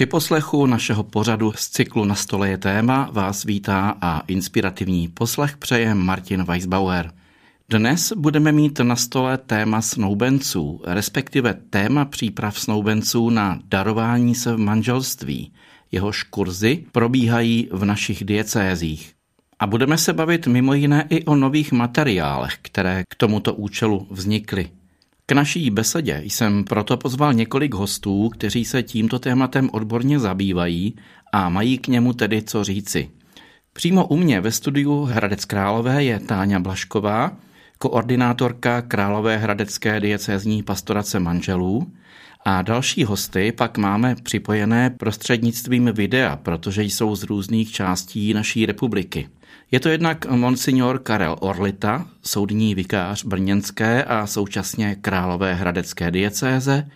Při poslechu našeho pořadu z cyklu Na stole je téma vás vítá a inspirativní poslech přeje Martin Weisbauer. Dnes budeme mít na stole téma snoubenců, respektive téma příprav snoubenců na darování se v manželství. Jehož kurzy probíhají v našich diecézích. A budeme se bavit mimo jiné i o nových materiálech, které k tomuto účelu vznikly. K naší besedě jsem proto pozval několik hostů, kteří se tímto tématem odborně zabývají a mají k němu tedy co říci. Přímo u mě ve studiu Hradec Králové je Táňa Blašková, koordinátorka Králové hradecké diecézní pastorace manželů a další hosty pak máme připojené prostřednictvím videa, protože jsou z různých částí naší republiky. Je to jednak monsignor Karel Orlita, soudní vikář brněnské a současně králové hradecké diecéze,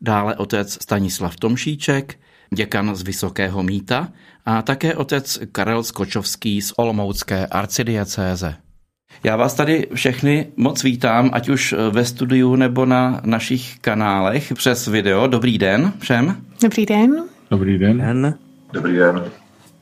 dále otec Stanislav Tomšíček, děkan z Vysokého míta a také otec Karel Skočovský z Olomoucké arcidiecéze. Já vás tady všechny moc vítám, ať už ve studiu nebo na našich kanálech přes video. Dobrý den všem. Dobrý den. Dobrý den. Dobrý den.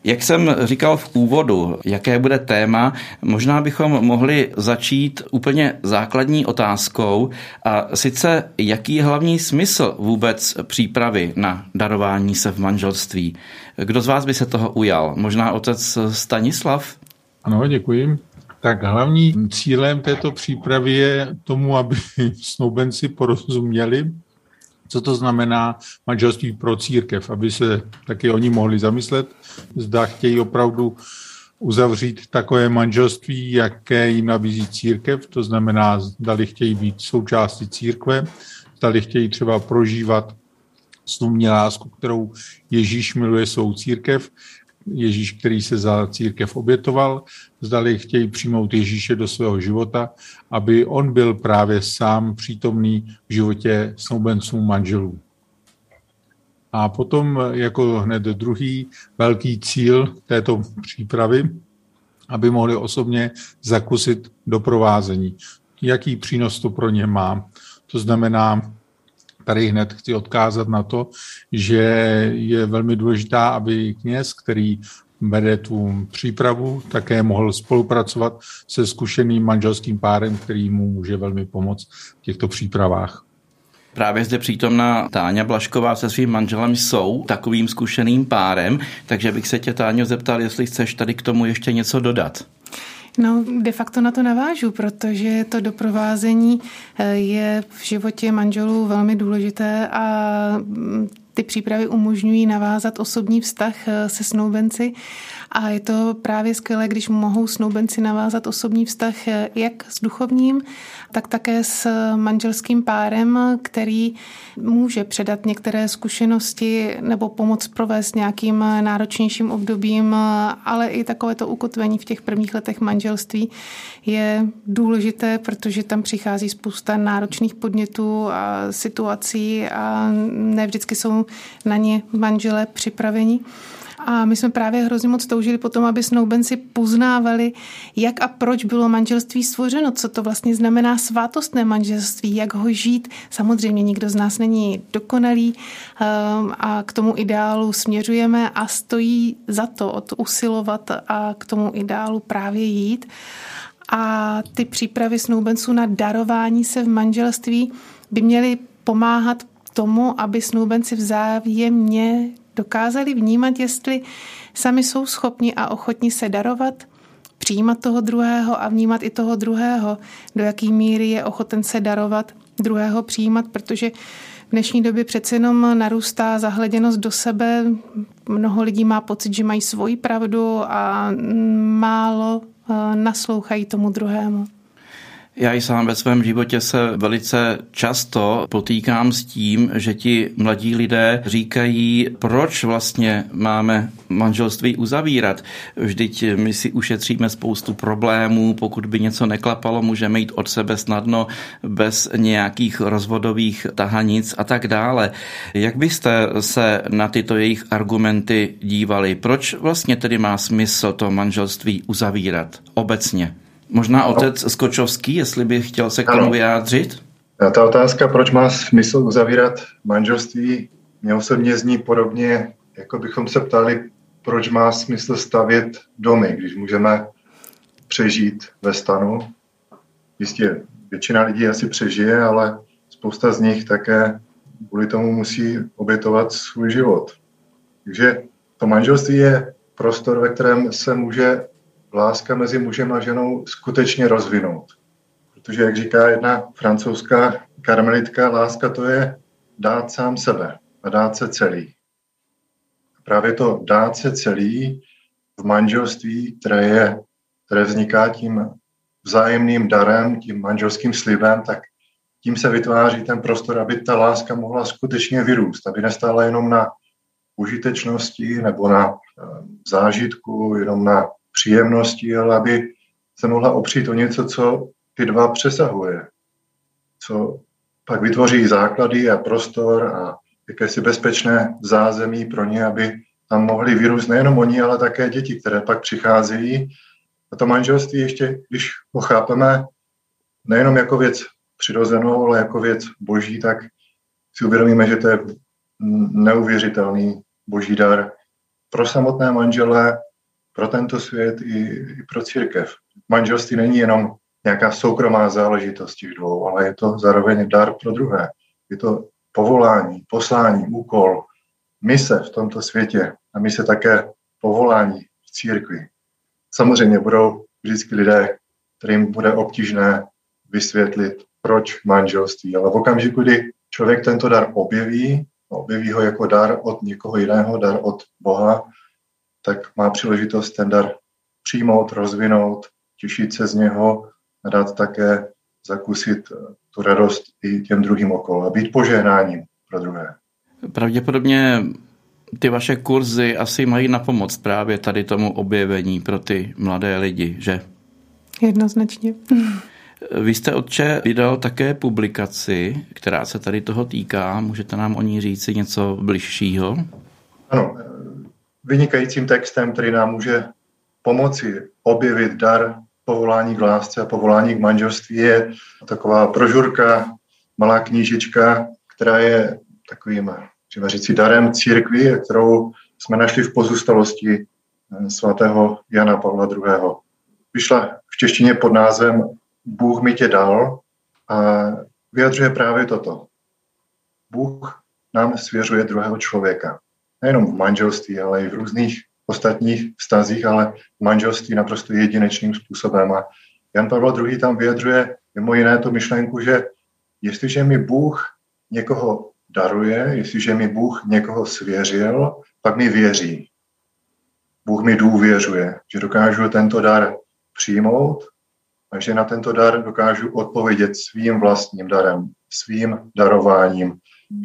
Jak jsem říkal v úvodu, jaké bude téma, možná bychom mohli začít úplně základní otázkou a sice jaký je hlavní smysl vůbec přípravy na darování se v manželství. Kdo z vás by se toho ujal? Možná otec Stanislav? Ano, děkuji. Tak hlavní cílem této přípravy je tomu, aby snoubenci porozuměli, co to znamená manželství pro církev, aby se taky oni mohli zamyslet, zda chtějí opravdu uzavřít takové manželství, jaké jim nabízí církev, to znamená, zdali chtějí být součástí církve, zdali chtějí třeba prožívat snubní lásku, kterou Ježíš miluje svou církev, Ježíš, který se za církev obětoval, zdali chtějí přijmout Ježíše do svého života, aby on byl právě sám přítomný v životě snoubenců manželů. A potom jako hned druhý velký cíl této přípravy, aby mohli osobně zakusit doprovázení. Jaký přínos to pro ně má? To znamená, tady hned chci odkázat na to, že je velmi důležitá, aby kněz, který vede tu přípravu, také mohl spolupracovat se zkušeným manželským párem, který mu může velmi pomoct v těchto přípravách. Právě zde přítomná Táňa Blašková se svým manželem jsou takovým zkušeným párem, takže bych se tě, Táňo, zeptal, jestli chceš tady k tomu ještě něco dodat. No, de facto na to navážu, protože to doprovázení eh, je v životě manželů velmi důležité a mm, ty přípravy umožňují navázat osobní vztah eh, se snoubenci. A je to právě skvělé, když mohou snoubenci navázat osobní vztah eh, jak s duchovním, tak také s manželským párem, který může předat některé zkušenosti nebo pomoct provést nějakým náročnějším obdobím, ale i takovéto ukotvení v těch prvních letech manželství je důležité, protože tam přichází spousta náročných podnětů a situací a ne vždycky jsou na ně manželé připraveni. A my jsme právě hrozně moc toužili potom, aby snoubenci poznávali, jak a proč bylo manželství stvořeno, co to vlastně znamená svátostné manželství, jak ho žít. Samozřejmě nikdo z nás není dokonalý ehm, a k tomu ideálu směřujeme a stojí za to od usilovat a k tomu ideálu právě jít. A ty přípravy snoubenců na darování se v manželství by měly pomáhat tomu, aby snoubenci vzájemně dokázali vnímat, jestli sami jsou schopni a ochotni se darovat, přijímat toho druhého a vnímat i toho druhého, do jaký míry je ochoten se darovat, druhého přijímat, protože v dnešní době přece jenom narůstá zahleděnost do sebe. Mnoho lidí má pocit, že mají svoji pravdu a málo eh, naslouchají tomu druhému. Já i sám ve svém životě se velice často potýkám s tím, že ti mladí lidé říkají, proč vlastně máme manželství uzavírat. Vždyť my si ušetříme spoustu problémů, pokud by něco neklapalo, můžeme jít od sebe snadno bez nějakých rozvodových tahanic a tak dále. Jak byste se na tyto jejich argumenty dívali? Proč vlastně tedy má smysl to manželství uzavírat obecně? Možná otec Skočovský, jestli by chtěl se k tomu vyjádřit? A ta otázka, proč má smysl uzavírat manželství, mě osobně zní podobně jako bychom se ptali, proč má smysl stavět domy, když můžeme přežít ve stanu. Jistě většina lidí asi přežije, ale spousta z nich také kvůli tomu musí obětovat svůj život. Takže to manželství je prostor, ve kterém se může láska mezi mužem a ženou skutečně rozvinout. Protože, jak říká jedna francouzská karmelitka, láska to je dát sám sebe a dát se celý. A právě to dát se celý v manželství, které, je, které vzniká tím vzájemným darem, tím manželským slibem, tak tím se vytváří ten prostor, aby ta láska mohla skutečně vyrůst, aby nestála jenom na užitečnosti nebo na eh, zážitku, jenom na příjemnosti, ale aby se mohla opřít o něco, co ty dva přesahuje, co pak vytvoří základy a prostor a jakési bezpečné zázemí pro ně, aby tam mohli vyrůst nejenom oni, ale také děti, které pak přicházejí. A to manželství ještě, když ho chápeme nejenom jako věc přirozenou, ale jako věc boží, tak si uvědomíme, že to je neuvěřitelný boží dar pro samotné manžele, pro tento svět i, i pro církev. Manželství není jenom nějaká soukromá záležitost těch dvou, ale je to zároveň dar pro druhé. Je to povolání, poslání, úkol, mise v tomto světě a mise také povolání v církvi. Samozřejmě budou vždycky lidé, kterým bude obtížné vysvětlit, proč manželství, ale v okamžiku, kdy člověk tento dar objeví, objeví ho jako dar od někoho jiného, dar od Boha, tak má příležitost ten dar přijmout, rozvinout, těšit se z něho a dát také zakusit eh, tu radost i těm druhým okolo a být požehnáním pro druhé. Pravděpodobně ty vaše kurzy asi mají na pomoc právě tady tomu objevení pro ty mladé lidi, že? Jednoznačně. Vy jste, otče, vydal také publikaci, která se tady toho týká. Můžete nám o ní říct něco bližšího? Ano, vynikajícím textem, který nám může pomoci objevit dar povolání k lásce a povolání k manželství je taková prožurka, malá knížička, která je takovým, můžeme říct darem církvy, kterou jsme našli v pozůstalosti eh, svatého Jana Pavla II. Vyšla v češtině pod názvem Bůh mi tě dal a vyjadřuje právě toto. Bůh nám svěřuje druhého člověka. Nejenom v manželství, ale i v různých ostatních vztazích, ale v manželství naprosto jedinečným způsobem. A Jan Pavel II. tam vyjadřuje mimo jiné tu myšlenku, že jestliže mi Bůh někoho daruje, jestliže mi Bůh někoho svěřil, pak mi věří. Bůh mi důvěřuje, že dokážu tento dar přijmout a že na tento dar dokážu odpovědět svým vlastním darem, svým darováním,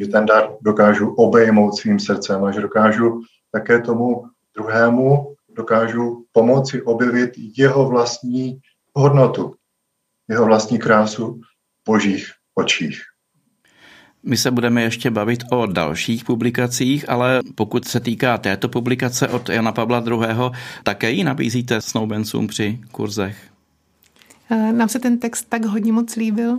že ten dar dokážu obejmout svým srdcem a že dokážu také tomu druhému dokážu pomoci objevit jeho vlastní hodnotu, jeho vlastní krásu v božích očích. My se budeme ještě bavit o dalších publikacích, ale pokud se týká této publikace od Jana Pavla II., také ji nabízíte snoubencům při kurzech? Eh, nám se ten text tak hodně moc líbil,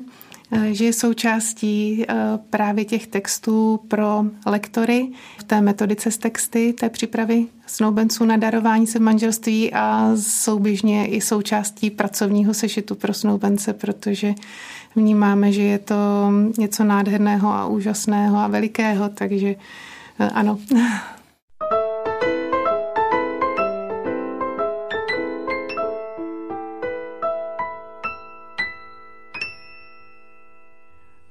že je součástí eh, právě těch textů pro lektory v té metodice z texty, té přípravy snoubenců na darování se v manželství a souběžně i součástí pracovního sešitu pro snoubence, protože vnímáme, že je to něco nádherného a úžasného a velikého, takže ano.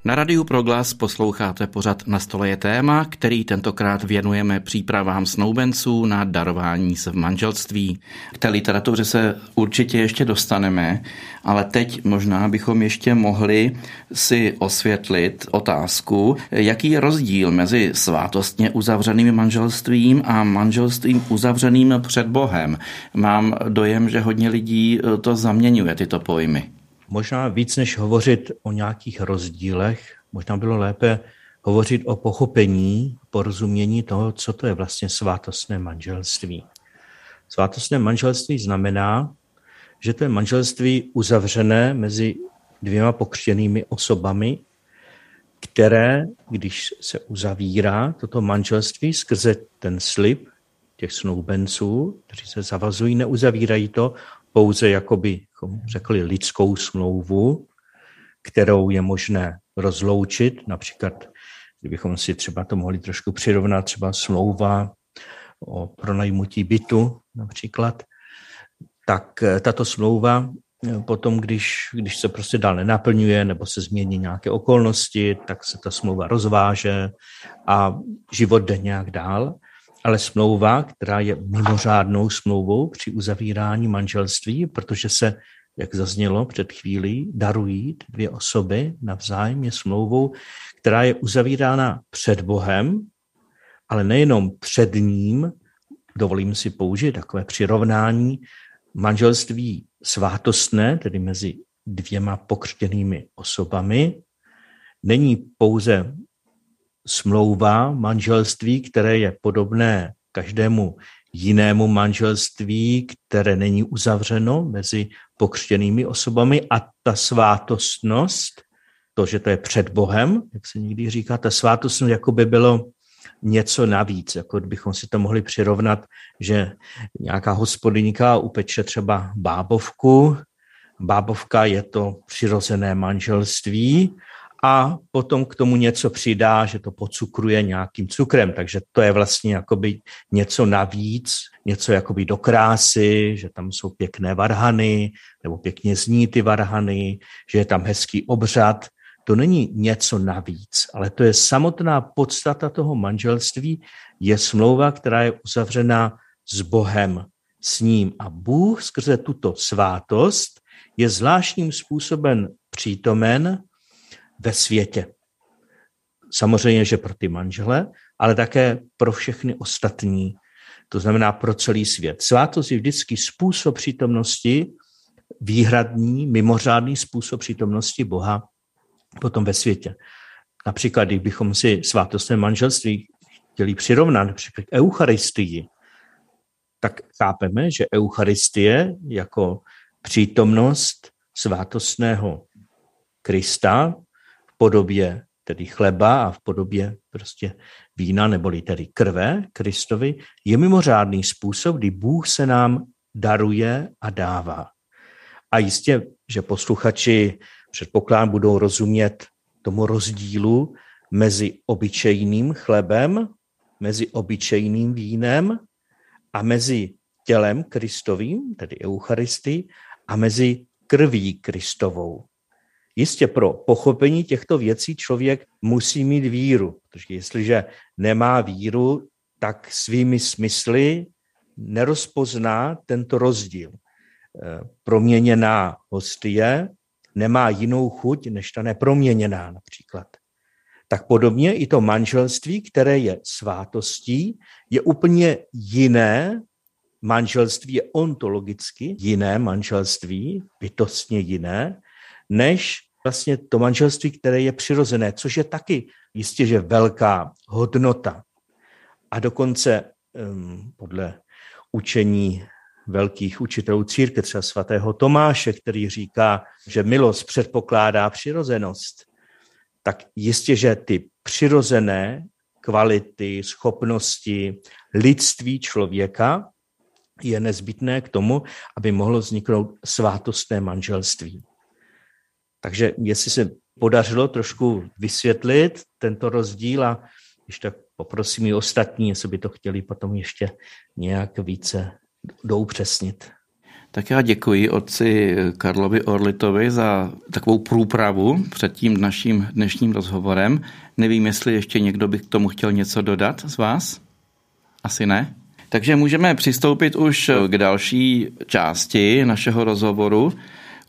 Na Radiu Proglas posloucháte pořad Na stole je téma, který tentokrát věnujeme přípravám snoubenců na darování se v manželství. K té literatuře se určitě ještě dostaneme, ale teď možná bychom ještě mohli si osvětlit otázku, jaký je rozdíl mezi svátostně uzavřeným manželstvím a manželstvím uzavřeným před Bohem. Mám dojem, že hodně lidí to zaměňuje, tyto pojmy. Možná víc než hovořit o nějakých rozdílech, možná bylo lépe hovořit o pochopení, porozumění toho, co to je vlastně svátostné manželství. Svátostné manželství znamená, že to je manželství uzavřené mezi dvěma pokřtěnými osobami které, když se uzavírá toto manželství skrze ten slib těch snoubenců, kteří se zavazují, neuzavírají to pouze, jakoby řekli, lidskou smlouvu, kterou je možné rozloučit, například, kdybychom si třeba to mohli trošku přirovnat, třeba smlouva o pronajmutí bytu například, tak eh, tato smlouva eh, potom, když, když se prostě dál nenaplňuje nebo se změní nějaké okolnosti, tak se ta smlouva rozváže a život jde nějak dál. Ale smlouva, která je mimořádnou smlouvou při uzavírání manželství, protože se, jak zaznělo před chvílí, darují dvě osoby navzájem, je smlouvou, která je uzavírána před Bohem, ale nejenom před ním, dovolím si použít takové přirovnání, manželství svátostné, tedy mezi dvěma pokřtěnými osobami, není pouze smlouva manželství, které je podobné každému jinému manželství, které není uzavřeno mezi pokřtěnými osobami a ta svátostnost, to, že to je před Bohem, jak se někdy říká, ta svátostnost jako by bylo něco navíc, jako bychom si to mohli přirovnat, že nějaká hospodyníka upeče třeba bábovku, bábovka je to přirozené manželství a potom k tomu něco přidá, že to pocukruje nějakým cukrem, takže to je vlastně jakoby něco navíc, něco jakoby do krásy, že tam jsou pěkné varhany, nebo pěkně zní ty varhany, že je tam hezký obřad, to není něco navíc, ale to je samotná podstata toho manželství, je smlouva, která je uzavřena s Bohem, s ním. A Bůh skrze tuto svátost je zvláštním způsobem přítomen ve světě. Samozřejmě, že pro ty manžele, ale také pro všechny ostatní, to znamená pro celý svět. Svátost je vždycky způsob přítomnosti, výhradní, mimořádný způsob přítomnosti Boha potom ve světě. Například, kdybychom si svátostné manželství chtěli přirovnat například k Eucharistii, tak chápeme, že Eucharistie jako přítomnost svátostného Krista podobě tedy chleba a v podobě prostě vína, neboli tedy krve Kristovi, je mimořádný způsob, kdy Bůh se nám daruje a dává. A jistě, že posluchači předpokládám, budou rozumět tomu rozdílu mezi obyčejným chlebem, mezi obyčejným vínem a mezi tělem Kristovým, tedy Eucharistii, a mezi krví Kristovou. Jistě pro pochopení těchto věcí člověk musí mít víru, protože jestliže nemá víru, tak svými smysly nerozpozná tento rozdíl. Eh, proměněná hostie nemá jinou chuť než ta neproměněná například. Tak podobně i to manželství, které je svátostí, je úplně jiné manželství, je ontologicky jiné manželství, bytostně jiné, než vlastně to manželství, které je přirozené, což je taky jistě, že velká hodnota. A dokonce um, podle učení velkých učitelů církve, třeba svatého Tomáše, který říká, že milost předpokládá přirozenost, tak jistě, že ty přirozené kvality, schopnosti, lidství člověka je nezbytné k tomu, aby mohlo vzniknout svátostné manželství. Takže jestli se podařilo trošku vysvětlit tento rozdíl a když tak poprosím i ostatní, jestli by to chtěli potom ještě nějak více doupřesnit. Tak já děkuji otci Karlovi Orlitovi za takovou průpravu před tím naším dnešním rozhovorem. Nevím, jestli ještě někdo by k tomu chtěl něco dodat z vás? Asi ne. Takže můžeme přistoupit už k další části našeho rozhovoru,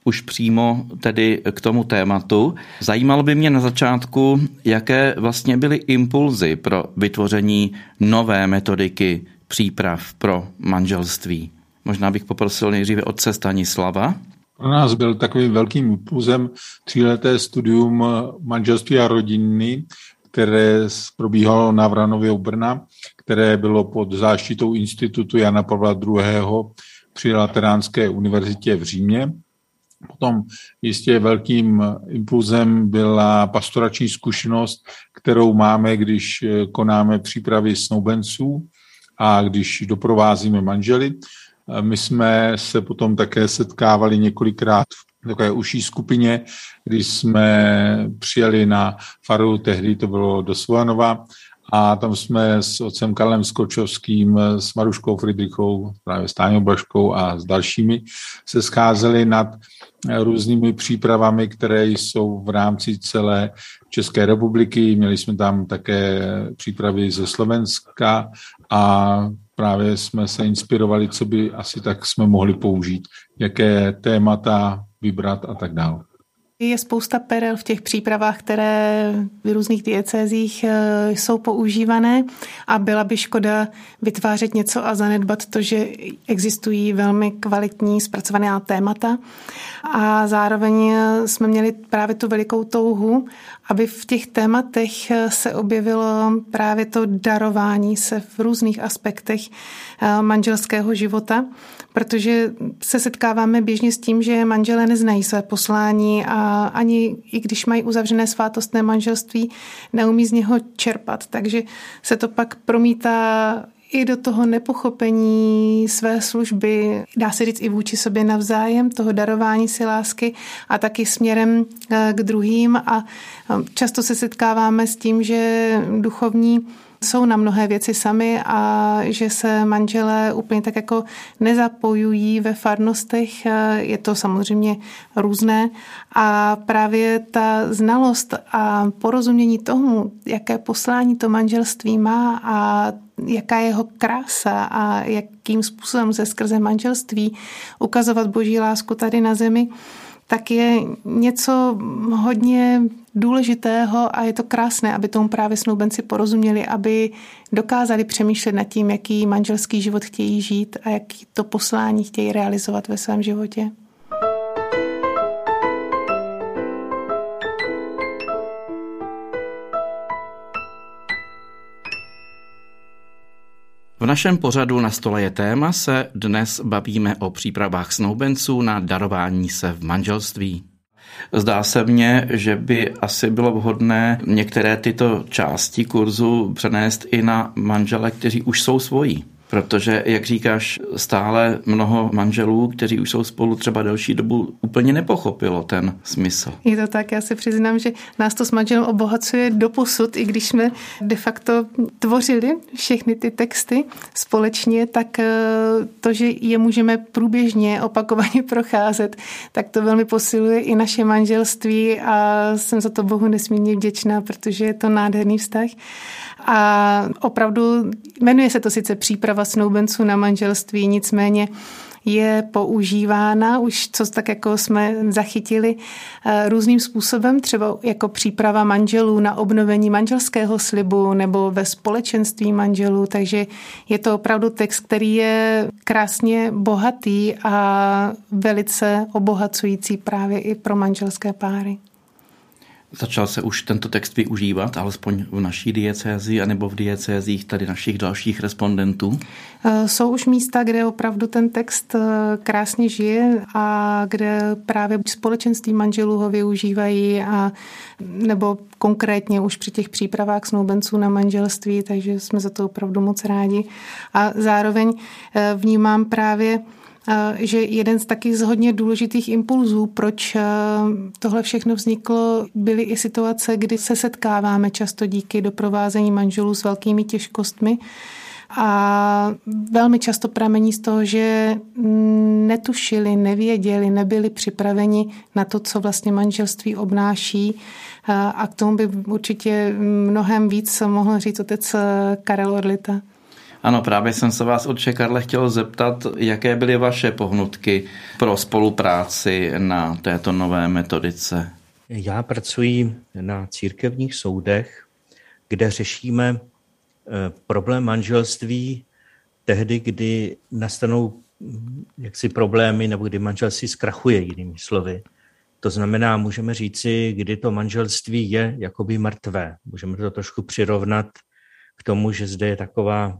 už přímo tedy k tomu tématu. Zajímalo by mě na začátku, jaké vlastně byly impulzy pro vytvoření nové metodiky příprav pro manželství. Možná bych poprosil nejdříve otce Stanislava. Pro nás byl takovým velkým impulzem tříleté studium manželství a rodiny, které probíhalo na Vranově u Brna, které bylo pod záštitou Institutu Jana Pavla II. při Lateránské univerzitě v Římě. Potom jistě velkým impulzem byla pastorační zkušenost, kterou máme, když konáme přípravy snoubenců a když doprovázíme manžely. My jsme se potom také setkávali několikrát v takové užší skupině, když jsme přijeli na faru, tehdy to bylo do Svojanova, a tam jsme s otcem Karlem Skočovským, s Maruškou Friedrichou, právě s Táňou Blaškou a s dalšími se scházeli nad různými přípravami, které jsou v rámci celé České republiky. Měli jsme tam také přípravy ze Slovenska a právě jsme se inspirovali, co by asi tak jsme mohli použít, jaké témata vybrat a tak dále. Je spousta perel v těch přípravách, které v různých diecézích eh, jsou používané a byla by škoda vytvářet něco a zanedbat to, že existují velmi kvalitní zpracovaná témata. A zároveň eh, jsme měli právě tu velikou touhu, aby v těch tématech eh, se objevilo právě to darování se v různých aspektech manželského života protože se setkáváme běžně s tím, že manželé neznají své poslání a ani i když mají uzavřené svátostné manželství, neumí z něho čerpat. Takže se to pak promítá i do toho nepochopení své služby, dá se říct i vůči sobě navzájem, toho darování si lásky a taky směrem eh, k druhým a eh, často se setkáváme s tím, že duchovní jsou na mnohé věci sami a že se manželé úplně tak jako nezapojují ve farnostech. Je to samozřejmě různé a právě ta znalost a porozumění tomu, jaké poslání to manželství má a jaká je jeho krása a jakým způsobem se skrze manželství ukazovat boží lásku tady na zemi, tak je něco hodně důležitého a je to krásné, aby tomu právě snoubenci porozuměli, aby dokázali přemýšlet nad tím, jaký manželský život chtějí žít a jaký to poslání chtějí realizovat ve svém životě. Našem pořadu na stole je téma se dnes bavíme o přípravách snoubenců na darování se v manželství. Zdá se mně, že by asi bylo vhodné některé tyto části kurzu přenést i na manžele, kteří už jsou svojí. Protože, jak říkáš, stále mnoho manželů, kteří už jsou spolu třeba delší dobu, úplně nepochopilo ten smysl. Je to tak, já se přiznám, že nás to s manželem obohacuje do posud, i když jsme de facto tvořili všechny ty texty společně, tak eh, to, že je můžeme průběžně opakovaně procházet, tak to velmi posiluje i naše manželství a jsem za to Bohu nesmírně vděčná, protože je to nádherný vztah. A opravdu jmenuje se to sice příprava snoubenců na manželství, nicméně je používána už, co tak jako jsme zachytili eh, různým způsobem, třeba jako příprava manželů na obnovení manželského slibu nebo ve společenství manželů, takže je to opravdu text, který je krásně bohatý a velice obohacující právě i pro manželské páry. Začal se už tento text využívat, alespoň v naší diecézi, anebo v diecézích tady našich dalších respondentů? Eh, jsou už místa, kde opravdu ten text eh, krásně žije a kde právě společenství manželů ho využívají a nebo konkrétně už při těch přípravách snoubenců na manželství, takže jsme za to opravdu moc rádi. A zároveň eh, vnímám právě že jeden z takých z hodně důležitých impulzů, proč tohle všechno vzniklo, byly i situace, kdy se setkáváme často díky doprovázení manželů s velkými těžkostmi. A velmi často pramení z toho, že netušili, nevěděli, nebyli připraveni na to, co vlastně manželství obnáší. A k tomu by určitě mnohem víc mohl říct otec Karel Orlita. Ano, právě jsem se vás, otče Karle, chtěl zeptat, jaké byly vaše pohnutky pro spolupráci na této nové metodice? Já pracuji na církevních soudech, kde řešíme eh, problém manželství tehdy, kdy nastanou hm, jaksi problémy nebo kdy manželství zkrachuje, jinými slovy. To znamená, můžeme říci, kdy to manželství je jakoby mrtvé. Můžeme to trošku přirovnat k tomu, že zde je taková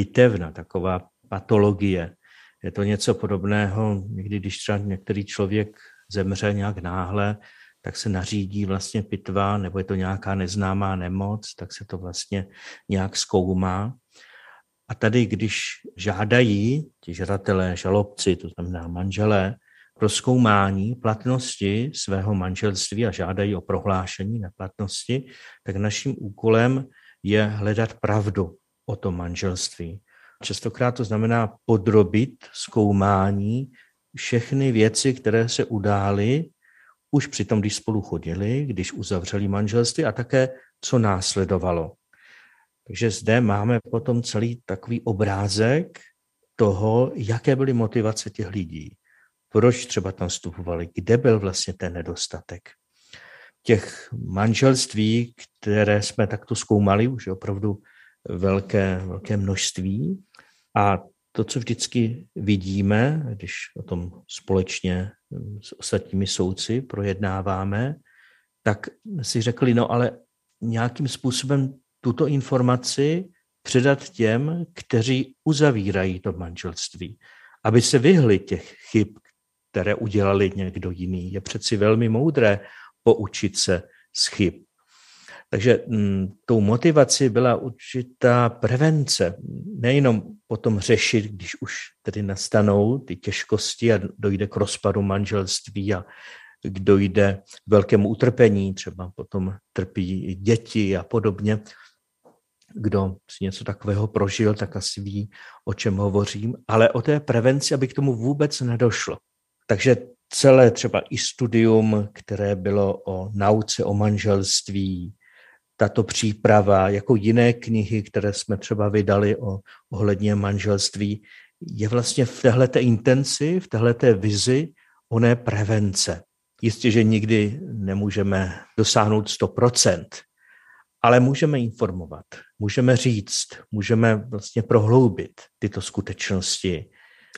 pitevna, taková patologie. Je to něco podobného, někdy když třeba některý člověk zemře nějak náhle, tak se nařídí vlastně pitva, nebo je to nějaká neznámá nemoc, tak se to vlastně nějak zkoumá. A tady, když žádají ti žadatelé, žalobci, to znamená manželé, zkoumání platnosti svého manželství a žádají o prohlášení neplatnosti, tak naším úkolem je hledat pravdu o tom manželství. Častokrát to znamená podrobit zkoumání všechny věci, které se udály už přitom, když spolu chodili, když uzavřeli manželství a také, co následovalo. Takže zde máme potom celý takový obrázek toho, jaké byly motivace těch lidí. Proč třeba tam vstupovali, kde byl vlastně ten nedostatek. Těch manželství, které jsme takto zkoumali, už je opravdu velké, velké množství. A to, co vždycky vidíme, když o tom společně s ostatními soudci projednáváme, tak si řekli, no ale nějakým způsobem tuto informaci předat těm, kteří uzavírají to manželství, aby se vyhli těch chyb, které udělali někdo jiný. Je přeci velmi moudré poučit se z chyb. Takže m, mm, tou motivací byla určitá prevence. Nejenom potom řešit, když už tedy nastanou ty těžkosti a dojde k rozpadu manželství a dojde k velkému utrpení, třeba potom trpí děti a podobně. Kdo si něco takového prožil, tak asi ví, o čem hovořím, ale o té prevenci, aby k tomu vůbec nedošlo. Takže celé třeba i studium, které bylo o nauce o manželství, tato příprava, jako jiné knihy, které jsme třeba vydali o ohledně manželství, je vlastně v téhleté intenci, v téhleté vizi oné prevence. Jistě, že nikdy nemůžeme dosáhnout 100%, ale můžeme informovat, můžeme říct, můžeme vlastně prohloubit tyto skutečnosti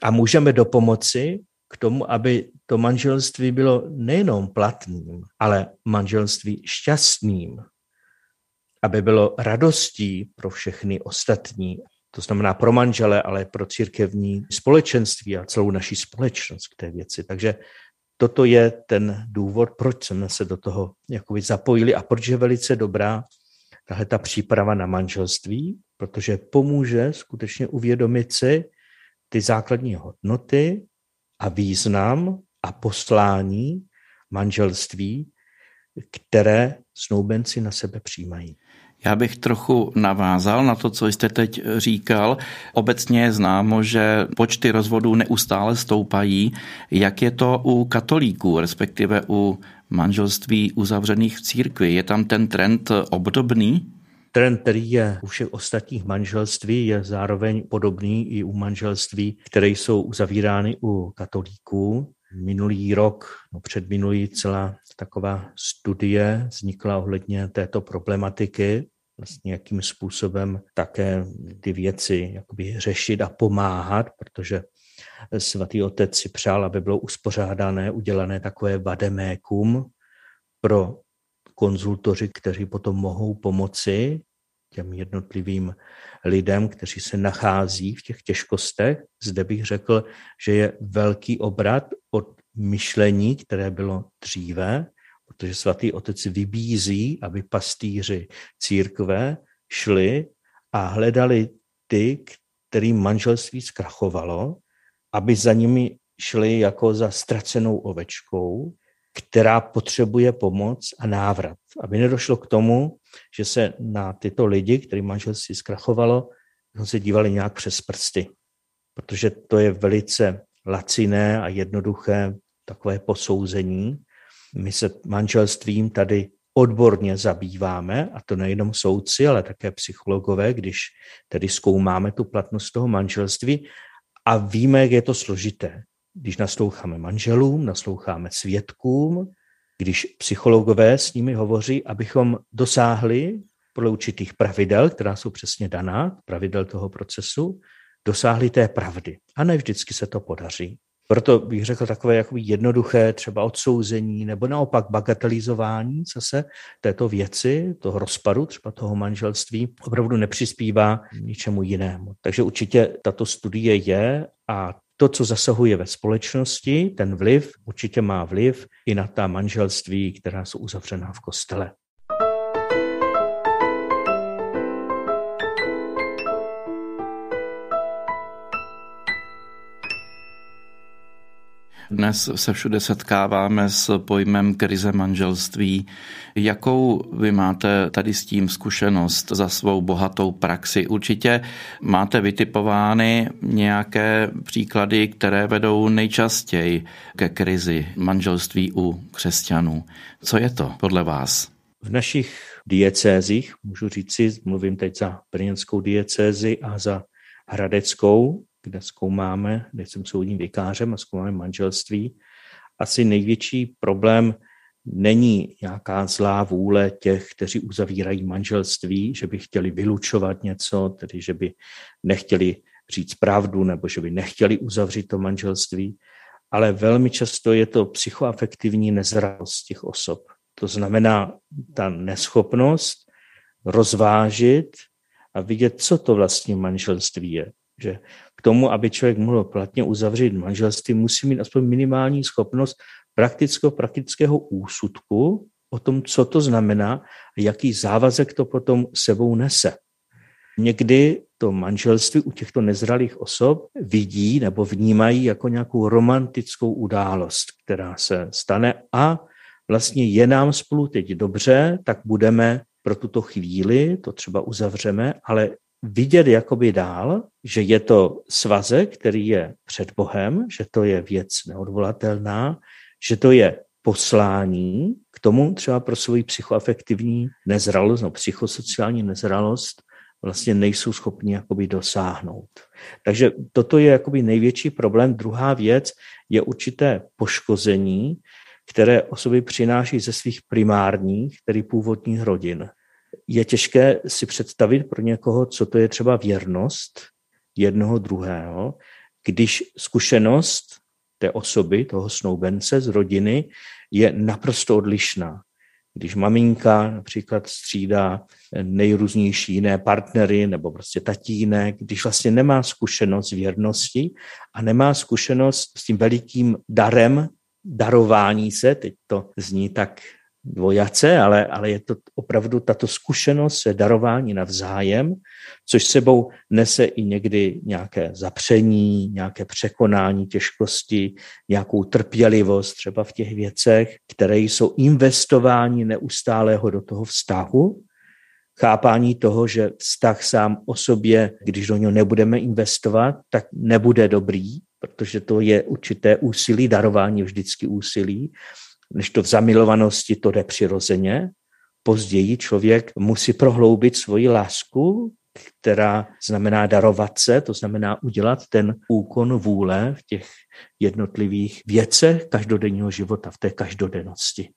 a můžeme do pomoci k tomu, aby to manželství bylo nejenom platným, ale manželství šťastným, aby bylo radostí pro všechny ostatní, to znamená pro manžele, ale pro církevní společenství a celou naší společnost k té věci. Takže toto je ten důvod, proč jsme se do toho jakoby zapojili a proč je velice dobrá tahle ta příprava na manželství, protože pomůže skutečně uvědomit si ty základní hodnoty a význam a poslání manželství, které snoubenci na sebe přijímají. Já bych trochu navázal na to, co jste teď říkal. Obecně je známo, že počty rozvodů neustále stoupají. Jak je to u katolíků, respektive u manželství uzavřených v církvi? Je tam ten trend obdobný? Trend, který je u všech ostatních manželství, je zároveň podobný i u manželství, které jsou uzavírány u katolíků. Minulý rok, no předminulý celá taková studie vznikla ohledně této problematiky vlastně jakým způsobem také ty věci jakoby řešit a pomáhat, protože svatý otec si přál, aby bylo uspořádané, udělané takové vademékum pro konzultoři, kteří potom mohou pomoci těm jednotlivým lidem, kteří se nachází v těch těžkostech. Zde bych řekl, že je velký obrat od myšlení, které bylo dříve, protože svatý otec vybízí, aby pastýři církve šli a hledali ty, kterým manželství zkrachovalo, aby za nimi šli jako za ztracenou ovečkou, která potřebuje pomoc a návrat. Aby nedošlo k tomu, že se na tyto lidi, kterým manželství zkrachovalo, se dívali nějak přes prsty. Protože to je velice laciné a jednoduché takové posouzení, my se manželstvím tady odborně zabýváme, a to nejenom soudci, ale také psychologové, když tedy zkoumáme tu platnost toho manželství a víme, jak je to složité. Když nasloucháme manželům, nasloucháme svědkům, když psychologové s nimi hovoří, abychom dosáhli podle určitých pravidel, která jsou přesně daná, pravidel toho procesu, dosáhli té pravdy. A ne vždycky se to podaří. Proto bych řekl takové jakoby jednoduché třeba odsouzení nebo naopak bagatelizování zase této věci, toho rozpadu, třeba toho manželství, opravdu nepřispívá ničemu jinému. Takže určitě tato studie je a to, co zasahuje ve společnosti, ten vliv určitě má vliv i na ta manželství, která jsou uzavřená v kostele. Dnes se všude setkáváme s pojmem krize manželství. Jakou vy máte tady s tím zkušenost za svou bohatou praxi? Určitě máte vytipovány nějaké příklady, které vedou nejčastěji ke krizi manželství u křesťanů. Co je to podle vás? V našich diecézích, můžu říci, mluvím teď za brněnskou diecézi a za hradeckou, kde zkoumáme, kde jsem soudním vikářem a zkoumáme manželství, asi největší problém není nějaká zlá vůle těch, kteří uzavírají manželství, že by chtěli vylučovat něco, tedy že by nechtěli říct pravdu nebo že by nechtěli uzavřít to manželství, ale velmi často je to psychoafektivní nezralost těch osob. To znamená ta neschopnost rozvážit a vidět, co to vlastně manželství je. Že tomu, aby člověk mohl platně uzavřít manželství, musí mít aspoň minimální schopnost praktického, praktického úsudku o tom, co to znamená a jaký závazek to potom sebou nese. Někdy to manželství u těchto nezralých osob vidí nebo vnímají jako nějakou romantickou událost, která se stane a vlastně je nám spolu teď dobře, tak budeme pro tuto chvíli, to třeba uzavřeme, ale vidět jakoby dál, že je to svazek, který je před Bohem, že to je věc neodvolatelná, že to je poslání k tomu třeba pro svoji psychoafektivní nezralost, no psychosociální nezralost, vlastně nejsou schopni jakoby dosáhnout. Takže toto je jakoby největší problém. Druhá věc je určité poškození, které osoby přináší ze svých primárních, tedy původních rodin je těžké si představit pro někoho, co to je třeba věrnost jednoho druhého, když zkušenost té osoby, toho snoubence z rodiny je naprosto odlišná. Když maminka například střídá nejrůznější jiné partnery nebo prostě tatínek, když vlastně nemá zkušenost s věrnosti a nemá zkušenost s tím velikým darem darování se, teď to zní tak dvojace, ale, ale je to opravdu tato zkušenost se darování navzájem, což sebou nese i někdy nějaké zapření, nějaké překonání těžkosti, nějakou trpělivost třeba v těch věcech, které jsou investování neustálého do toho vztahu, chápání toho, že vztah sám o sobě, když do něho nebudeme investovat, tak nebude dobrý, protože to je určité úsilí, darování vždycky úsilí, než to v zamilovanosti to jde přirozeně. Později člověk musí prohloubit svoji lásku, která znamená darovat se, to znamená udělat ten úkon vůle v těch jednotlivých věcech každodenního života, v té každodennosti.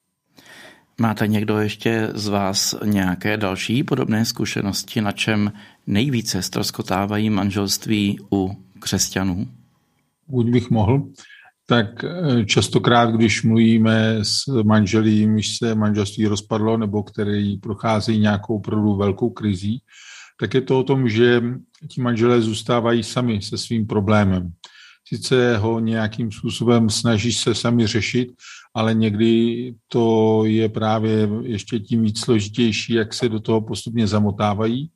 Máte někdo ještě z vás nějaké další podobné zkušenosti, na čem nejvíce stroskotávají manželství u křesťanů? Buď bych mohl tak eh, častokrát, když mluvíme s manželí, jimž se manželství rozpadlo nebo který prochází nějakou opravdu velkou krizí, tak je to o tom, že ti manželé zůstávají sami se svým problémem. Sice ho nějakým způsobem snaží se sami řešit, ale někdy to je právě ještě tím víc složitější, jak se do toho postupně zamotávají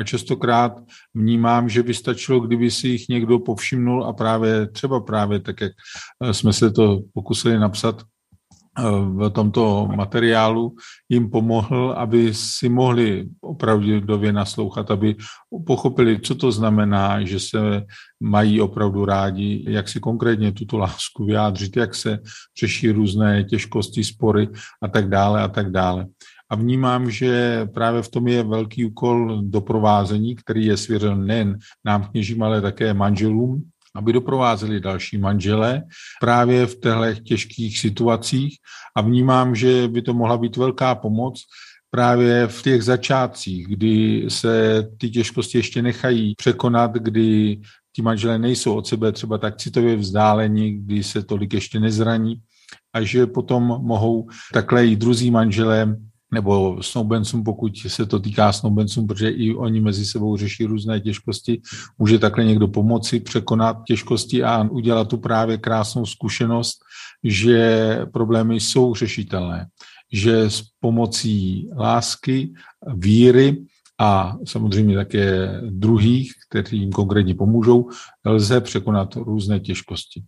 a častokrát vnímám, že by stačilo, kdyby si jich někdo povšimnul a právě třeba právě tak, jak eh, jsme se to pokusili napsat eh, v tomto materiálu jim pomohl, aby si mohli opravdově naslouchat, aby pochopili, co to znamená, že se mají opravdu rádi, jak si konkrétně tuto lásku vyjádřit, jak se řeší různé těžkosti, spory a tak dále a tak dále a vnímám, že právě v tom je velký úkol doprovázení, který je svěřen nejen nám kněžím, ale také manželům, aby doprovázeli další manžele právě v těchto těžkých situacích. A vnímám, že by to mohla být velká pomoc právě v těch začátcích, kdy se ty těžkosti ještě nechají překonat, kdy ti manželé nejsou od sebe třeba tak citově vzdáleni, kdy se tolik ještě nezraní. A že potom mohou takhle i druzí manželé nebo snoubencům, pokud se to týká snoubencům, protože i oni mezi sebou řeší různé těžkosti, může takhle někdo pomoci překonat těžkosti a udělat tu právě krásnou zkušenost, že problémy jsou řešitelné, že s pomocí lásky, víry a samozřejmě také druhých, kteří jim konkrétně pomůžou, lze překonat různé těžkosti.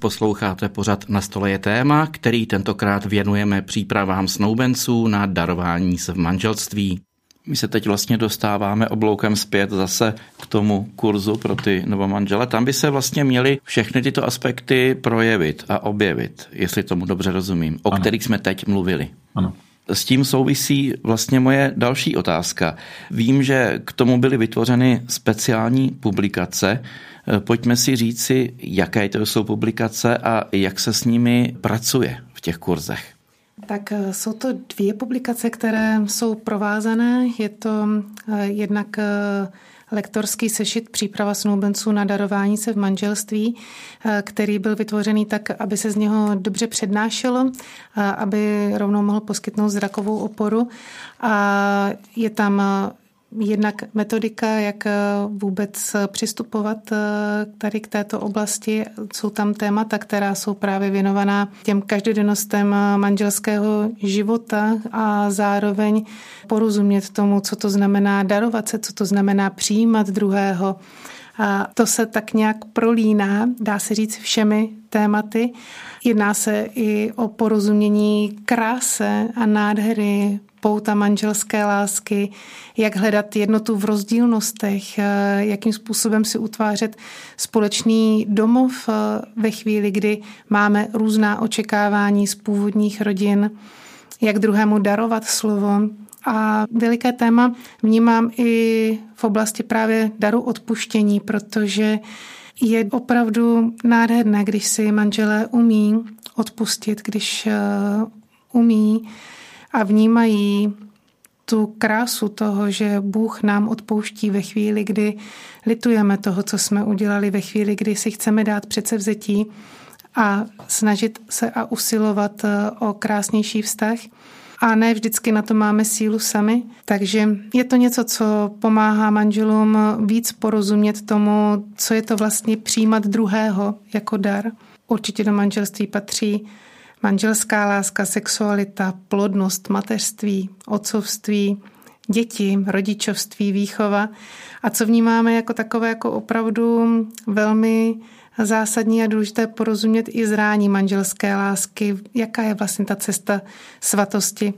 Posloucháte pořad Na stole je téma, který tentokrát věnujeme přípravám snoubenců na darování se v manželství. My se teď vlastně dostáváme obloukem zpět zase k tomu kurzu pro ty novomanžele. Tam by se vlastně měly všechny tyto aspekty projevit a objevit, jestli tomu dobře rozumím, o ano. kterých jsme teď mluvili. Ano. S tím souvisí vlastně moje další otázka. Vím, že k tomu byly vytvořeny speciální publikace. Pojďme si říci, jaké to jsou publikace a jak se s nimi pracuje v těch kurzech. Tak eh, jsou to dvě publikace, které jsou provázané. Je to eh, jednak eh, lektorský sešit příprava snoubenců na darování se v manželství, který byl vytvořený tak, aby se z něho dobře přednášelo, aby rovnou mohl poskytnout zrakovou oporu. A je tam jednak metodika, jak eh, vůbec eh, přistupovat eh, tady k této oblasti. Jsou tam témata, která jsou právě věnovaná těm každodennostem manželského života a zároveň porozumět tomu, co to znamená darovat se, co to znamená přijímat druhého. A to se tak nějak prolíná, dá se říct, všemi tématy. Jedná se i o porozumění kráse a nádhery pouta manželské lásky, jak hledat jednotu v rozdílnostech, eh, jakým způsobem si utvářet společný domov eh, ve chvíli, kdy máme různá očekávání z původních rodin, jak druhému darovat slovo. A veliké téma vnímám i v oblasti právě daru odpuštění, protože je opravdu nádherné, když si manželé umí odpustit, když eh, umí a vnímají tu krásu toho, že Bůh nám odpouští ve chvíli, kdy litujeme toho, co jsme udělali, ve chvíli, kdy si chceme dát předsevzetí a snažit se a usilovat eh, o krásnější vztah. A ne vždycky na to máme sílu sami, takže je to něco, co pomáhá manželům víc porozumět tomu, co je to vlastně přijímat druhého jako dar. Určitě do manželství patří manželská láska, sexualita, plodnost, mateřství, otcovství, děti, rodičovství, výchova. A co vnímáme jako takové jako opravdu velmi zásadní a důležité porozumět i zrání manželské lásky, jaká je vlastně ta cesta svatosti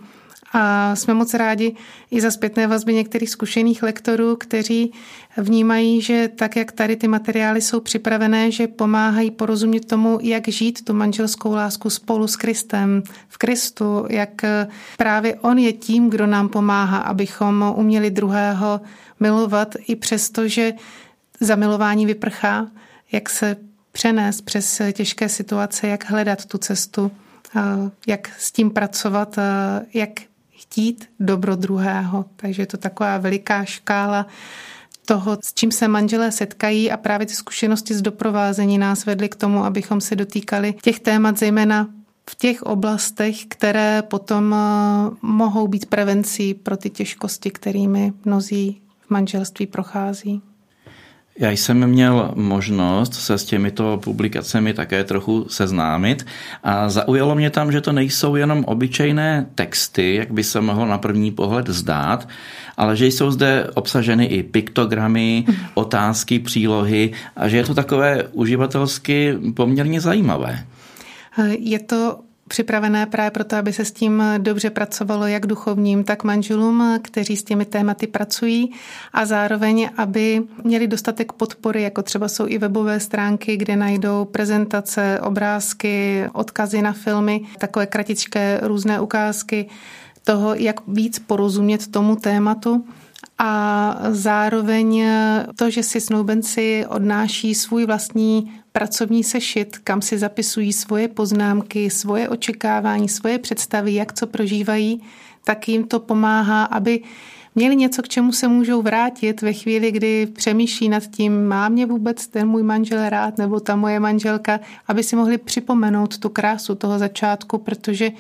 a jsme moc rádi i za zpětné vazby některých zkušených lektorů, kteří vnímají, že tak, jak tady ty materiály jsou připravené, že pomáhají porozumět tomu, jak žít tu manželskou lásku spolu s Kristem, v Kristu, jak právě On je tím, kdo nám pomáhá, abychom uměli druhého milovat i přesto, že zamilování vyprchá, jak se přenést přes těžké situace, jak hledat tu cestu, jak s tím pracovat, jak chtít dobro druhého. Takže je to taková veliká škála toho, s čím se manželé setkají a právě ty zkušenosti z doprovázení nás vedly k tomu, abychom se dotýkali těch témat, zejména v těch oblastech, které potom eh, mohou být prevencí pro ty těžkosti, kterými mnozí v manželství prochází. Já jsem měl možnost se s těmito publikacemi také trochu seznámit a zaujalo mě tam, že to nejsou jenom obyčejné texty, jak by se mohlo na první pohled zdát, ale že jsou zde obsaženy i piktogramy, otázky, přílohy a že je to takové uživatelsky poměrně zajímavé. Je to připravené právě proto, aby se s tím dobře pracovalo jak duchovním, tak manželům, kteří s těmi tématy pracují. A zároveň, aby měli dostatek podpory, jako třeba jsou i webové stránky, kde najdou prezentace, obrázky, odkazy na filmy, takové kratičké různé ukázky toho, jak víc porozumět tomu tématu a zároveň to, že si snoubenci odnáší svůj vlastní pracovní sešit, kam si zapisují svoje poznámky, svoje očekávání, svoje představy, jak co prožívají, tak jim to pomáhá, aby měli něco, k čemu se můžou vrátit ve chvíli, kdy přemýšlí nad tím, má mě vůbec ten můj manžel rád nebo ta moje manželka, aby si mohli připomenout tu krásu toho začátku, protože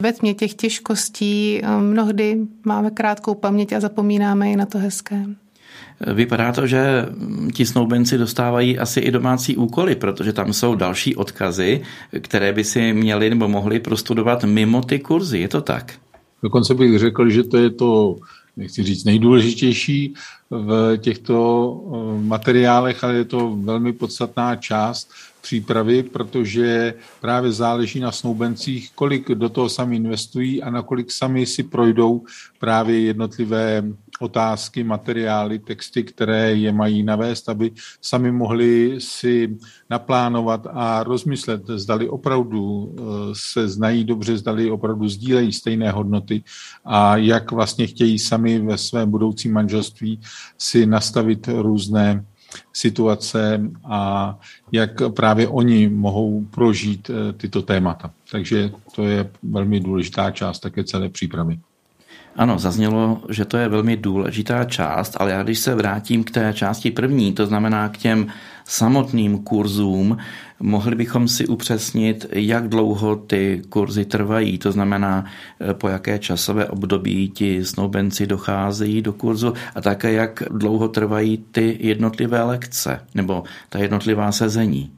ve tmě těch těžkostí eh, mnohdy máme krátkou paměť a zapomínáme i na to hezké. Vypadá to, že ti snoubenci dostávají asi i domácí úkoly, protože tam jsou další odkazy, které by si měli nebo mohli prostudovat mimo ty kurzy. Je to tak? Dokonce bych řekl, že to je to, nechci říct, nejdůležitější v těchto eh, materiálech, ale je to velmi podstatná část přípravy, protože právě záleží na snoubencích, kolik do toho sami investují a nakolik sami si projdou právě jednotlivé otázky, materiály, texty, které je mají navést, aby sami mohli si naplánovat a rozmyslet, zdali opravdu eh, se znají dobře, zdali opravdu sdílejí stejné hodnoty a jak vlastně chtějí sami ve svém budoucím manželství si nastavit různé situace a jak právě oni mohou prožít eh, tyto témata. Takže to je velmi důležitá část také celé přípravy. Ano, zaznělo, že to je velmi důležitá část, ale já když se vrátím k té části první, to znamená k těm samotným kurzům, mohli bychom si upřesnit, jak dlouho ty kurzy trvají, to znamená, eh, po jaké časové období ti snoubenci docházejí do kurzu a také, jak dlouho trvají ty jednotlivé lekce nebo ta jednotlivá sezení.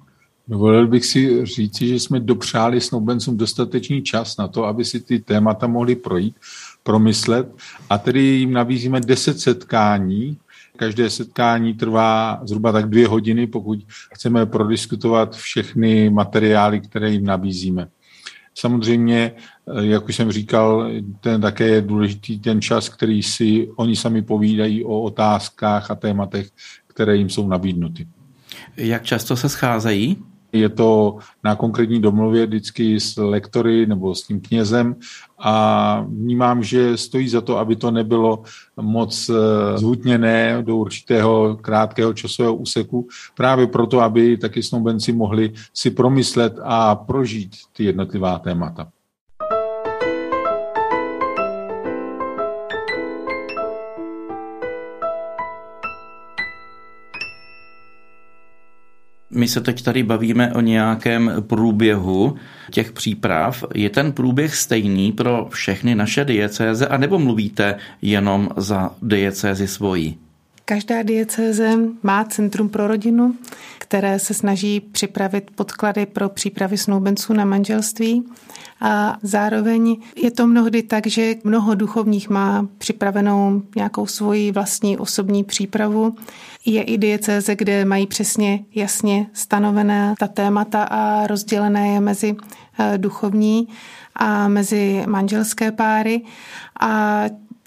Dovolil bych si říci, že jsme dopřáli snoubencům dostatečný čas na to, aby si ty témata mohli projít promyslet a tedy jim nabízíme 10 setkání. Každé setkání trvá zhruba tak dvě hodiny, pokud chceme prodiskutovat všechny materiály, které jim nabízíme. Samozřejmě, jak už jsem říkal, ten také je důležitý ten čas, který si oni sami povídají o otázkách a tématech, které jim jsou nabídnuty. Jak často se scházejí? Je to na konkrétní domluvě vždycky s lektory nebo s tím knězem a vnímám, že stojí za to, aby to nebylo moc eh, zhutněné do určitého krátkého časového úseku, právě proto, aby taky snoubenci mohli si promyslet a prožít ty jednotlivá témata. My se teď tady bavíme o nějakém průběhu těch příprav. Je ten průběh stejný pro všechny naše diecéze, anebo mluvíte jenom za diecézi svojí? Každá diecéze má Centrum pro rodinu, které se snaží připravit podklady pro přípravy snoubenců na manželství. A zároveň je to mnohdy tak, že mnoho duchovních má připravenou nějakou svoji vlastní osobní přípravu. Je i diecéze, kde mají přesně jasně stanovené ta témata a rozdělené je mezi eh, duchovní a mezi manželské páry. A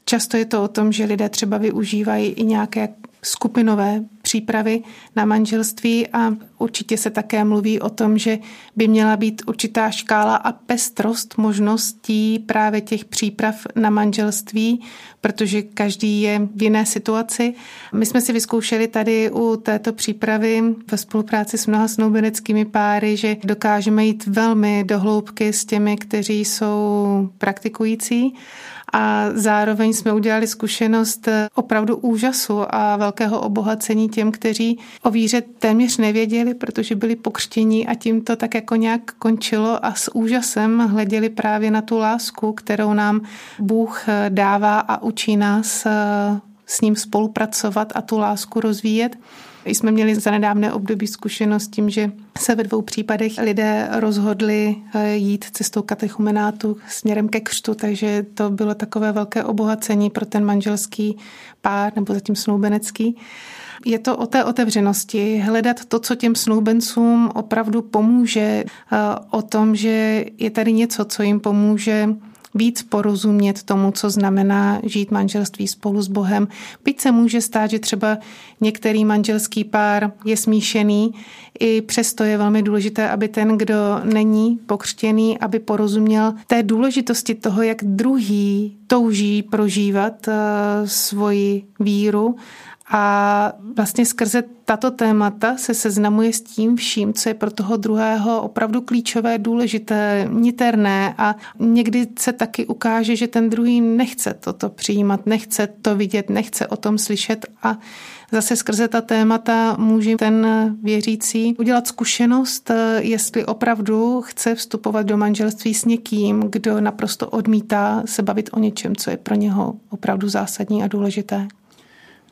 Často je to o tom, že lidé třeba využívají i nějaké skupinové přípravy na manželství a určitě se také mluví o tom, že by měla být určitá škála a pestrost možností právě těch příprav na manželství, protože každý je v jiné situaci. My jsme si vyzkoušeli tady u této přípravy ve spolupráci s mnoha snoubeneckými páry, že dokážeme jít velmi dohloubky s těmi, kteří jsou praktikující a zároveň jsme udělali zkušenost opravdu úžasu a velkého obohacení těm, kteří o víře téměř nevěděli, protože byli pokřtění a tím to tak jako nějak končilo a s úžasem hleděli právě na tu lásku, kterou nám Bůh dává a učí nás eh, s ním spolupracovat a tu lásku rozvíjet. Jsme měli za nedávné období zkušenost tím, že se ve dvou případech lidé rozhodli eh, jít cestou katechumenátu směrem ke křtu, takže to bylo takové velké obohacení pro ten manželský pár nebo zatím snoubenecký. Je to o té otevřenosti, hledat to, co těm snoubencům opravdu pomůže, eh, o tom, že je tady něco, co jim pomůže víc porozumět tomu, co znamená žít manželství spolu s Bohem. Byť se může stát, že třeba některý manželský pár je smíšený, i přesto je velmi důležité, aby ten, kdo není pokřtěný, aby porozuměl té důležitosti toho, jak druhý touží prožívat uh, svoji víru A vlastně skrze tato témata se seznamuje s tím vším, co je pro toho druhého opravdu klíčové, důležité, niterné a někdy se taky ukáže, že ten druhý nechce toto přijímat, nechce to vidět, nechce o tom slyšet a zase skrze ta témata může ten věřící udělat zkušenost, jestli opravdu chce vstupovat do manželství s někým, kdo naprosto odmítá se bavit o něčem, co je pro něho opravdu zásadní a důležité.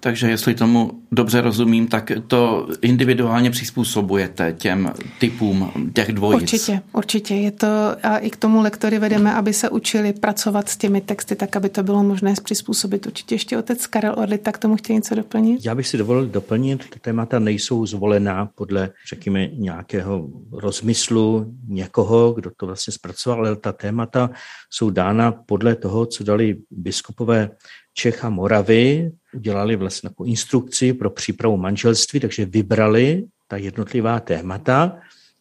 Takže jestli tomu dobře rozumím, tak to individuálně přizpůsobujete těm typům těch dvojic. Určitě, určitě. Je to, a i k tomu lektory vedeme, aby se učili pracovat s těmi texty, tak aby to bylo možné přizpůsobit. Určitě ještě otec Karel Orli, tak tomu chtěl něco doplnit? Já bych si dovolil doplnit, ty témata nejsou zvolená podle, řekněme, nějakého rozmyslu někoho, kdo to vlastně zpracoval, ale ta témata jsou dána podle toho, co dali biskupové Čech a Moravy udělali vlastně takovou instrukci pro přípravu manželství, takže vybrali ta jednotlivá témata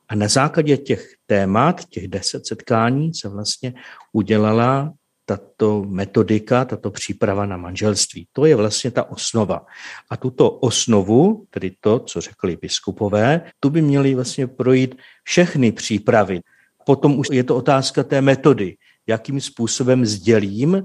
a na základě těch témat, těch deset setkání, se vlastně udělala tato metodika, tato příprava na manželství. To je vlastně ta osnova. A tuto osnovu, tedy to, co řekli biskupové, tu by měly vlastně projít všechny přípravy. Potom už je to otázka té metody, jakým způsobem sdělím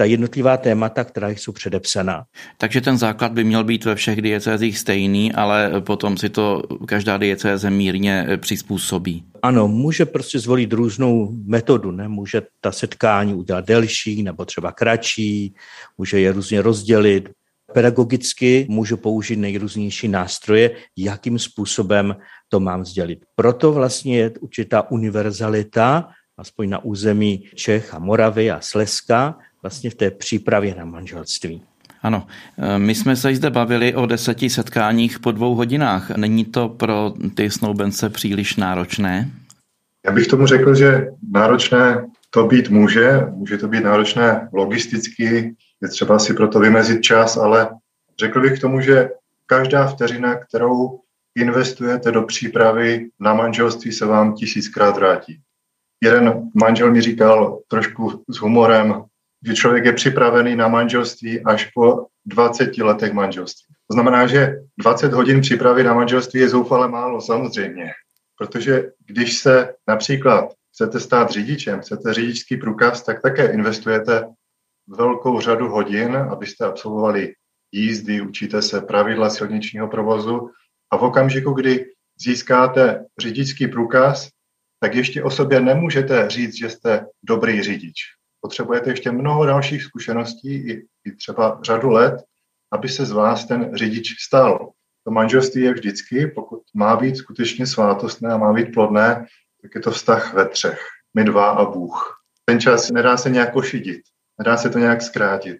ta jednotlivá témata, která jsou předepsaná. Takže ten základ by měl být ve všech diecézích stejný, ale potom si to každá diecéze mírně přizpůsobí. Ano, může prostě zvolit různou metodu, ne? může ta setkání udělat delší nebo třeba kratší, může je různě rozdělit. Pedagogicky můžu použít nejrůznější nástroje, jakým způsobem to mám sdělit. Proto vlastně je určitá univerzalita, aspoň na území Čech a Moravy a Slezska, vlastně v té přípravě na manželství. Ano, e, my jsme se zde bavili o deseti setkáních po dvou hodinách. Není to pro ty snoubence příliš náročné? Já bych tomu řekl, že náročné to být může, může to být náročné logisticky, je třeba si proto vymezit čas, ale řekl bych k tomu, že každá vteřina, kterou investujete do přípravy na manželství, se vám tisíckrát vrátí. Jeden manžel mi říkal trošku s humorem, že člověk je připravený na manželství až po 20 letech manželství. To znamená, že 20 hodin přípravy na manželství je zoufale málo, samozřejmě. Protože když se například chcete stát řidičem, chcete řidičský průkaz, tak také investujete velkou řadu hodin, abyste absolvovali jízdy, učíte se pravidla silničního provozu a v okamžiku, kdy získáte řidičský průkaz, tak ještě o sobě nemůžete říct, že jste dobrý řidič potřebujete ještě mnoho dalších zkušeností, i, i třeba řadu let, aby se z vás ten řidič stal. To manželství je vždycky, pokud má být skutečně svátostné a má být plodné, tak je to vztah ve třech. My dva a Bůh. Ten čas nedá se nějak ošidit, nedá se to nějak zkrátit.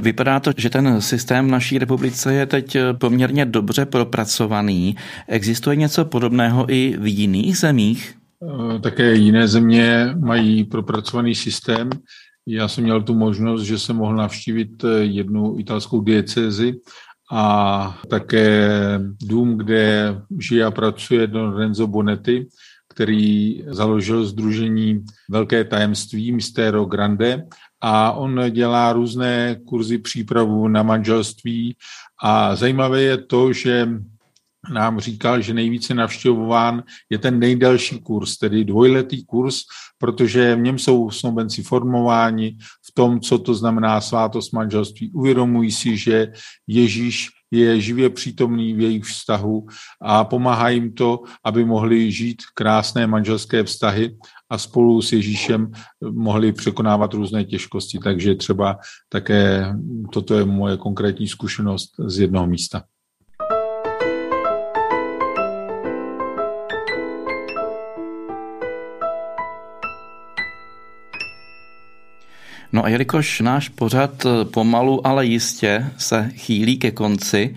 Vypadá to, že ten systém v naší republice je teď poměrně dobře propracovaný. Existuje něco podobného i v jiných zemích? Eh, také jiné země mají propracovaný systém. Já jsem měl tu možnost, že jsem mohl navštívit eh, jednu italskou diecézi a také dům, kde žije a pracuje Don Renzo Bonetti, který založil Združení Velké tajemství Mistero Grande a on dělá různé kurzy přípravu na manželství a zajímavé je to, že nám říkal, že nejvíce navštěvován je ten nejdelší kurz, tedy dvojletý kurz, protože v něm jsou snoubenci formováni v tom, co to znamená svátost manželství. Uvědomují si, že Ježíš je živě přítomný v jejich vztahu a pomáhá jim to, aby mohli žít krásné manželské vztahy a spolu s Ježíšem mohli překonávat různé těžkosti. Takže třeba také toto je moje konkrétní zkušenost z jednoho místa. No a jelikož náš pořad pomalu, ale jistě se chýlí ke konci,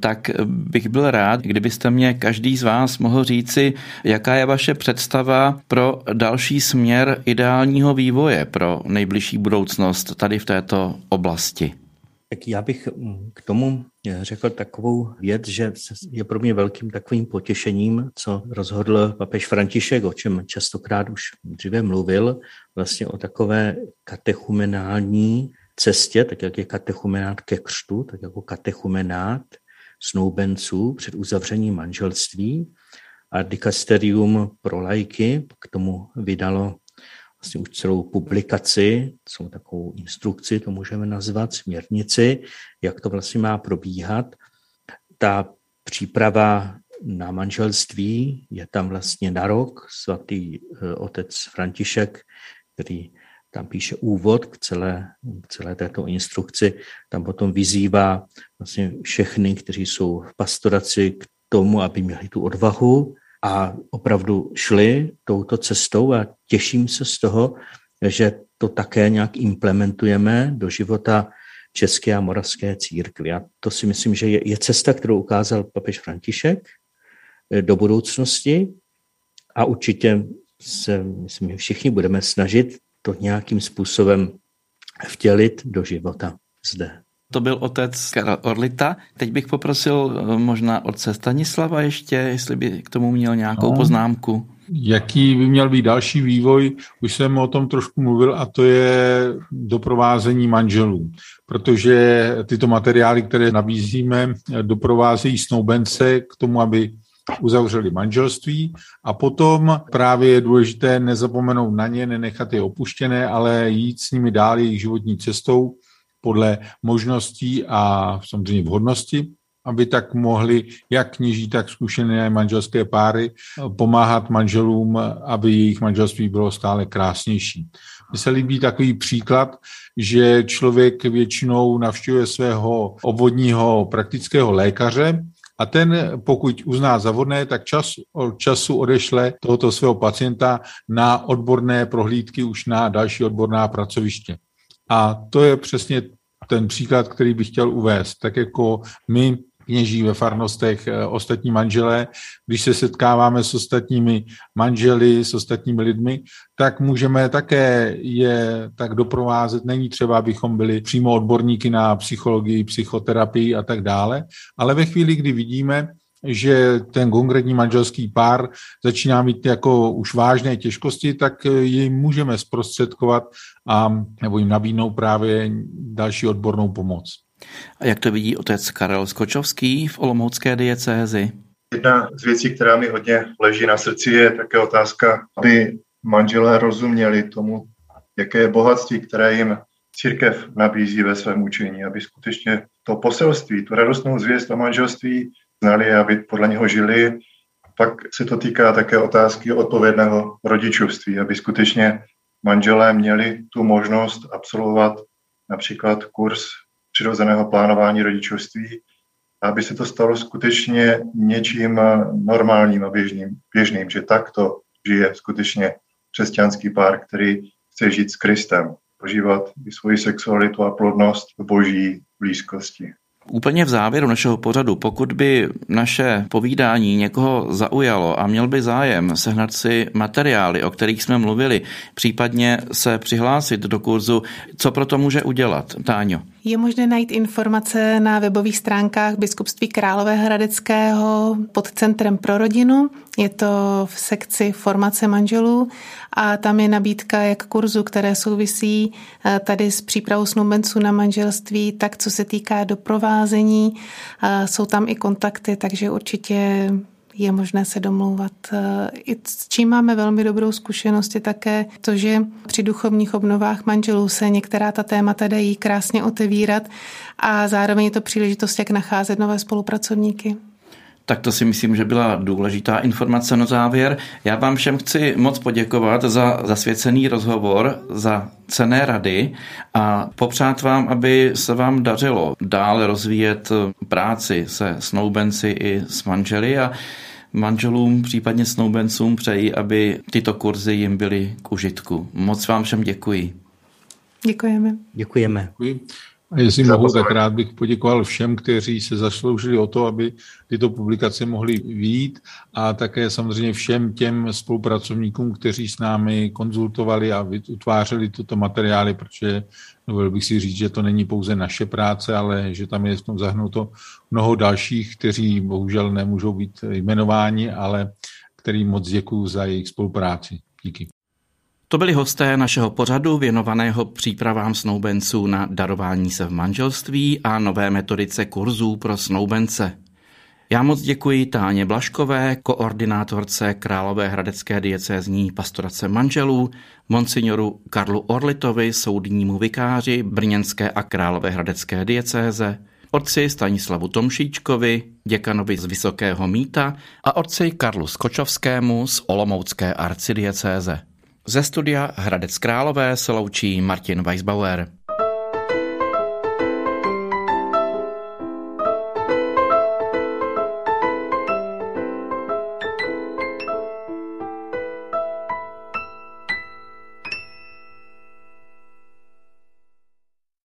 tak bych byl rád, kdybyste mě každý z vás mohl říci, jaká je vaše představa pro další směr ideálního vývoje pro nejbližší budoucnost tady v této oblasti. Tak já bych mm, k tomu eh, řekl takovou věc, že je pro mě velkým takovým potěšením, co rozhodl papež František, o čem častokrát už dříve mluvil, vlastně o takové katechumenální cestě, tak jak je katechumenát ke křtu, tak jako katechumenát snoubenců před uzavřením manželství. A dikasterium pro lajky k tomu vydalo vlastně už celou publikaci, jsou takovou instrukci, to můžeme nazvat, směrnici, jak to vlastně má probíhat. Ta příprava na manželství je tam vlastně na rok. Svatý eh, otec František, který tam píše úvod k celé, k celé této instrukci, tam potom vyzývá vlastně všechny, kteří jsou v pastoraci k tomu, aby měli tu odvahu a opravdu šli touto cestou a těším se z toho, že to také nějak implementujeme do života České a Moravské církvy. A to si myslím, že je, je cesta, kterou ukázal papež František eh, do budoucnosti a určitě se, myslím, všichni budeme snažit to nějakým způsobem vtělit do života zde. To byl otec Karel Orlita. Teď bych poprosil eh, možná otce Stanislava ještě, jestli by k tomu měl nějakou no. poznámku. Jaký by měl být další vývoj? Už jsem o tom trošku mluvil a to je doprovázení manželů, protože tyto materiály, které nabízíme, doprovázejí snoubence k tomu, aby uzavřeli manželství a potom právě je důležité nezapomenout na ně, nenechat je opuštěné, ale jít s nimi dál jejich životní cestou podle možností a samozřejmě vhodnosti, aby tak mohli jak kněží, tak zkušené manželské páry pomáhat manželům, aby jejich manželství bylo stále krásnější. Mně se líbí takový příklad, že člověk většinou navštěvuje svého obvodního praktického lékaře a ten, pokud uzná za vhodné, tak čas od času odešle tohoto svého pacienta na odborné prohlídky už na další odborná pracoviště. A to je přesně ten příklad, který bych chtěl uvést. Tak jako my kněží ve farnostech eh, ostatní manželé, když se setkáváme s ostatními manželi, s ostatními lidmi, tak můžeme také je tak doprovázet. Není třeba, abychom byli přímo odborníky na psychologii, psychoterapii a tak dále, ale ve chvíli, kdy vidíme, že ten konkrétní manželský pár začíná mít jako už vážné těžkosti, tak jim můžeme zprostředkovat a nebo jim nabídnout právě další odbornou pomoc. A jak to vidí otec Karel Skočovský v Olomoucké diecézi? Jedna z věcí, která mi hodně leží na srdci, je také otázka, aby manželé rozuměli tomu, jaké je bohatství, které jim církev nabízí ve svém učení, aby skutečně to poselství, tu radostnou zvěst o manželství znali, aby podle něho žili. Pak se to týká také otázky odpovědného rodičovství, aby skutečně manželé měli tu možnost absolvovat například kurz přirozeného plánování rodičovství, aby se to stalo skutečně něčím normálním a běžným, běžným že takto žije skutečně křesťanský pár, který chce žít s Kristem, požívat i svoji sexualitu a plodnost v boží blízkosti. Úplně v závěru našeho pořadu, pokud by naše povídání někoho zaujalo a měl by zájem sehnat si materiály, o kterých jsme mluvili, případně se přihlásit do kurzu, co pro to může udělat? Táňo. Je možné najít informace na webových stránkách Biskupství Královéhradeckého pod Centrem pro rodinu. Je to v sekci formace manželů a tam je nabídka jak kurzu, které souvisí eh, tady s přípravou snoubenců na manželství, tak co se týká doprovázení. Eh, jsou tam i kontakty, takže určitě je možné se domlouvat. I s čím máme velmi dobrou zkušenost je také to, že při duchovních obnovách manželů se některá ta témata dají krásně otevírat a zároveň je to příležitost, jak nacházet nové spolupracovníky. Tak to si myslím, že byla důležitá informace na závěr. Já vám všem chci moc poděkovat za zasvěcený rozhovor, za cené rady a popřát vám, aby se vám dařilo dále rozvíjet práci se snoubenci i s manželi a manželům, případně snoubencům přeji, aby tyto kurzy jim byly k užitku. Moc vám všem děkuji. Děkujeme. Děkujeme. Děkuji. A jestli mohu, tak rád bych poděkoval všem, kteří se zasloužili o to, aby tyto publikace mohly výjít a také samozřejmě všem těm spolupracovníkům, kteří s námi konzultovali a utvářeli tyto materiály, protože dovolil bych si říct, že to není pouze naše práce, ale že tam je v tom zahnuto mnoho dalších, kteří bohužel nemůžou být jmenováni, ale kterým moc děkuji za jejich spolupráci. Díky. To byli hosté našeho pořadu věnovaného přípravám snoubenců na darování se v manželství a nové metodice kurzů pro snoubence. Já moc děkuji Táně Blaškové, koordinátorce Královéhradecké diecézní pastorace manželů, monsignoru Karlu Orlitovi, soudnímu vikáři Brněnské a Královéhradecké diecéze, otci Stanislavu Tomšíčkovi, děkanovi z Vysokého Míta a otci Karlu Skočovskému z Olomoucké arcidiecéze. Ze studia Hradec Králové se loučí Martin Weisbauer.